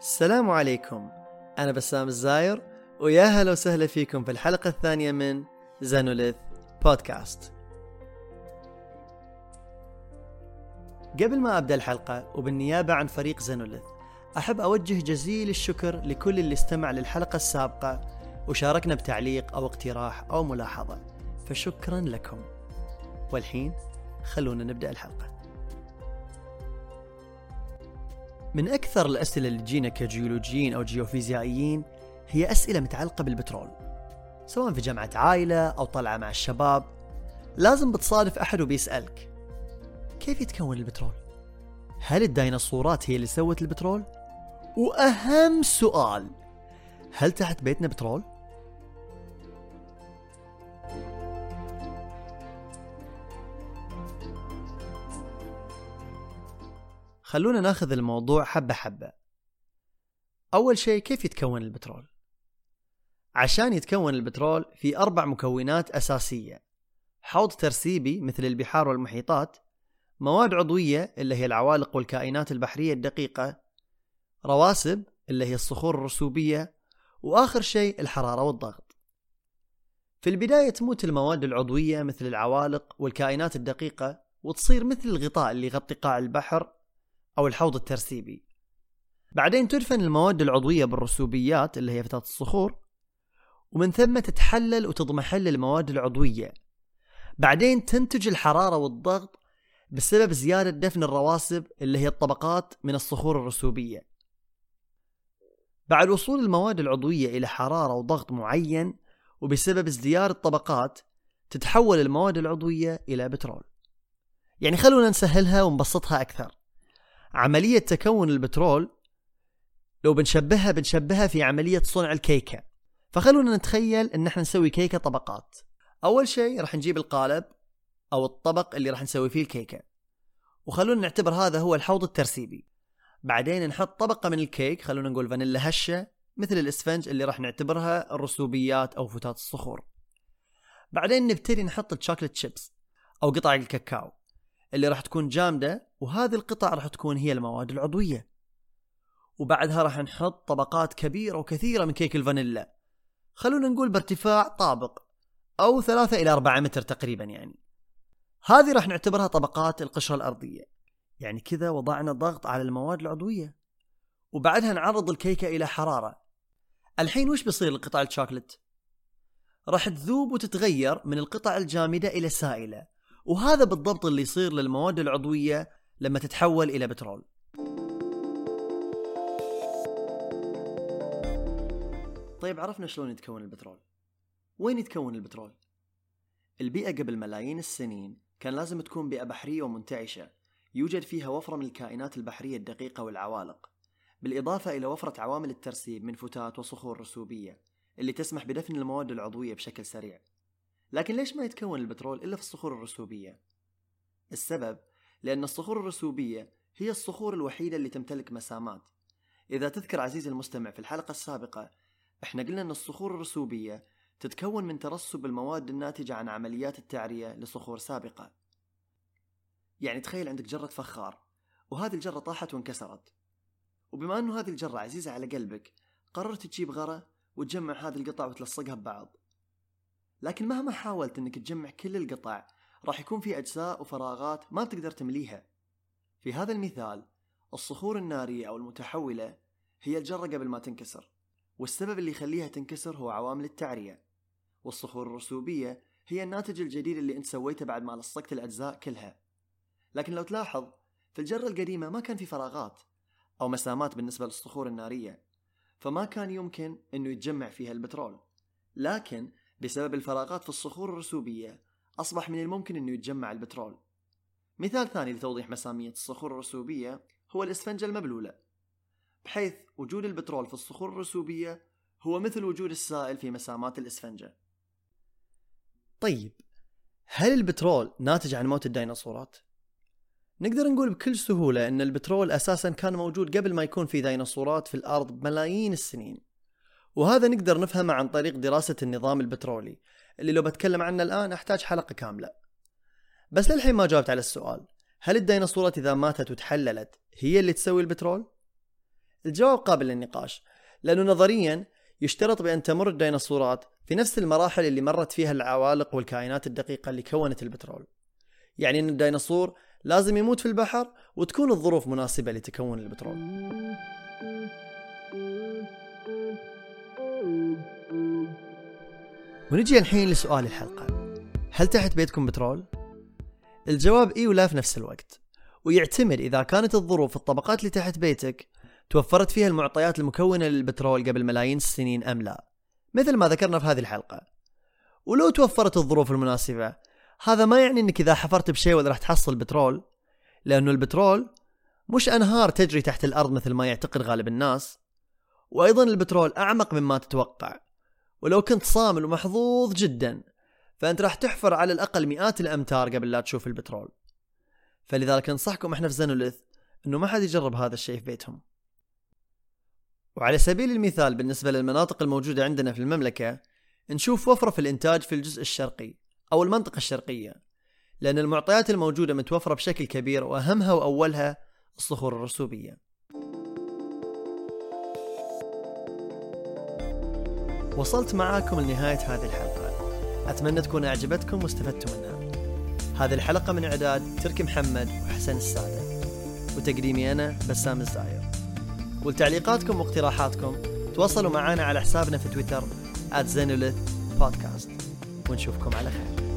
السلام عليكم. أنا بسام الزاير ويا هلا وسهلا فيكم في الحلقة الثانية من زانوليث بودكاست. قبل ما أبدأ الحلقة وبالنيابة عن فريق زانوليث أحب أوجه جزيل الشكر لكل اللي استمع للحلقة السابقة وشاركنا بتعليق أو اقتراح أو ملاحظة. فشكرا لكم. والحين خلونا نبدأ الحلقة. من أكثر الأسئلة اللي تجينا كجيولوجيين أو جيوفيزيائيين هي أسئلة متعلقة بالبترول سواء في جامعة عائلة أو طلعة مع الشباب لازم بتصادف أحد وبيسألك كيف يتكون البترول؟ هل الديناصورات هي اللي سوت البترول؟ وأهم سؤال هل تحت بيتنا بترول؟ خلونا ناخذ الموضوع حبة حبة. أول شيء كيف يتكون البترول؟ عشان يتكون البترول في أربع مكونات أساسية. حوض ترسيبي مثل البحار والمحيطات مواد عضوية اللي هي العوالق والكائنات البحرية الدقيقة رواسب اللي هي الصخور الرسوبية وآخر شيء الحرارة والضغط. في البداية تموت المواد العضوية مثل العوالق والكائنات الدقيقة وتصير مثل الغطاء اللي يغطي قاع البحر أو الحوض الترسيبي. بعدين تدفن المواد العضوية بالرسوبيات اللي هي فتات الصخور ومن ثم تتحلل وتضمحل المواد العضوية. بعدين تنتج الحرارة والضغط بسبب زيادة دفن الرواسب اللي هي الطبقات من الصخور الرسوبية. بعد وصول المواد العضوية إلى حرارة وضغط معين وبسبب ازدياد الطبقات تتحول المواد العضوية إلى بترول. يعني خلونا نسهلها ونبسطها أكثر. عملية تكون البترول لو بنشبهها بنشبهها في عملية صنع الكيكة. فخلونا نتخيل إن إحنا نسوي كيكة طبقات. أول شيء راح نجيب القالب أو الطبق اللي راح نسوي فيه الكيكة. وخلونا نعتبر هذا هو الحوض الترسيبي. بعدين نحط طبقة من الكيك خلونا نقول فانيلا هشة مثل الإسفنج اللي راح نعتبرها الرسوبيات أو فتات الصخور. بعدين نبتدي نحط ال chocolate chips أو قطع الكاكاو. اللي راح تكون جامدة وهذه القطع راح تكون هي المواد العضوية. وبعدها راح نحط طبقات كبيرة وكثيرة من كيك الفانيلا. خلونا نقول بارتفاع طابق أو ثلاثة إلى أربعة متر تقريبا يعني. هذه راح نعتبرها طبقات القشرة الأرضية. يعني كذا وضعنا ضغط على المواد العضوية. وبعدها نعرض الكيكة إلى حرارة. الحين وش بيصير لقطع الشوكلت؟ راح تذوب وتتغير من القطع الجامدة إلى سائلة. وهذا بالضبط اللي يصير للمواد العضوية لما تتحول إلى بترول. طيب عرفنا شلون يتكون البترول. وين يتكون البترول؟ البيئة قبل ملايين السنين كان لازم تكون بيئة بحرية ومنتعشة. يوجد فيها وفرة من الكائنات البحرية الدقيقة والعوالق بالإضافة إلى وفرة عوامل الترسيب من فتات وصخور رسوبية اللي تسمح بدفن المواد العضوية بشكل سريع. لكن ليش ما يتكون البترول إلا في الصخور الرسوبية؟ السبب لأن الصخور الرسوبية هي الصخور الوحيدة اللي تمتلك مسامات. إذا تذكر عزيزي المستمع في الحلقة السابقة إحنا قلنا أن الصخور الرسوبية تتكون من ترسب المواد الناتجة عن عمليات التعرية لصخور سابقة. يعني تخيل عندك جرة فخار وهذه الجرة طاحت وانكسرت. وبما أنه هذه الجرة عزيزة على قلبك قررت تجيب غرة وتجمع هذه القطع وتلصقها ببعض. لكن مهما حاولت إنك تجمع كل القطع راح يكون في أجزاء وفراغات ما بتقدر تمليها. في هذا المثال الصخور النارية أو المتحولة هي الجرة قبل ما تنكسر والسبب اللي يخليها تنكسر هو عوامل التعرية. والصخور الرسوبية هي الناتج الجديد اللي أنت سويته بعد ما لصقت الأجزاء كلها. لكن لو تلاحظ في الجرة القديمة ما كان في فراغات أو مسامات بالنسبة للصخور النارية فما كان يمكن إنه يتجمع فيها البترول. لكن بسبب الفراغات في الصخور الرسوبية أصبح من الممكن أنه يتجمع البترول. مثال ثاني لتوضيح مسامية الصخور الرسوبية هو الإسفنجة المبلولة بحيث وجود البترول في الصخور الرسوبية هو مثل وجود السائل في مسامات الإسفنجة. طيب هل البترول ناتج عن موت الديناصورات؟ نقدر نقول بكل سهولة أن البترول أساسا كان موجود قبل ما يكون في ديناصورات في الأرض بملايين السنين. وهذا نقدر نفهمه عن طريق دراسة النظام البترولي اللي لو بتكلم عنه الآن أحتاج حلقة كاملة. بس للحين ما جاوبت على السؤال هل الديناصورات إذا ماتت وتحللت هي اللي تسوي البترول؟ الجواب قابل للنقاش لأنه نظريا يشترط بأن تمر الديناصورات في نفس المراحل اللي مرت فيها العوالق والكائنات الدقيقة اللي كونت البترول. يعني أن الديناصور لازم يموت في البحر وتكون الظروف مناسبة لتكون البترول. ونجي الحين لسؤال الحلقة. هل تحت بيتكم بترول؟ الجواب إي ولا في نفس الوقت. ويعتمد إذا كانت الظروف الطبقات اللي تحت بيتك توفرت فيها المعطيات المكونة للبترول قبل ملايين السنين أم لا. مثل ما ذكرنا في هذه الحلقة. ولو توفرت الظروف المناسبة هذا ما يعني إنك إذا حفرت بشيء راح تحصل بترول لأنه البترول مش أنهار تجري تحت الأرض مثل ما يعتقد غالب الناس. وأيضا البترول أعمق مما تتوقع ولو كنت صامل ومحظوظ جدا فأنت راح تحفر على الأقل مئات الأمتار قبل لا تشوف البترول. فلذلك أنصحكم إحنا في زينوليث إنه ما حد يجرب هذا الشيء في بيتهم. وعلى سبيل المثال بالنسبة للمناطق الموجودة عندنا في المملكة نشوف وفرة في الإنتاج في الجزء الشرقي أو المنطقة الشرقية لأن المعطيات الموجودة متوفرة بشكل كبير وأهمها وأولها الصخور الرسوبية. وصلت معاكم لنهاية هذه الحلقة. أتمنى تكون أعجبتكم واستفدتم منها. هذه الحلقة من إعداد تركي محمد وحسن السادة. وتقديمي أنا بسام الزاير. ولتعليقاتكم واقتراحاتكم تواصلوا معنا على حسابنا في تويتر podcast. ونشوفكم على خير.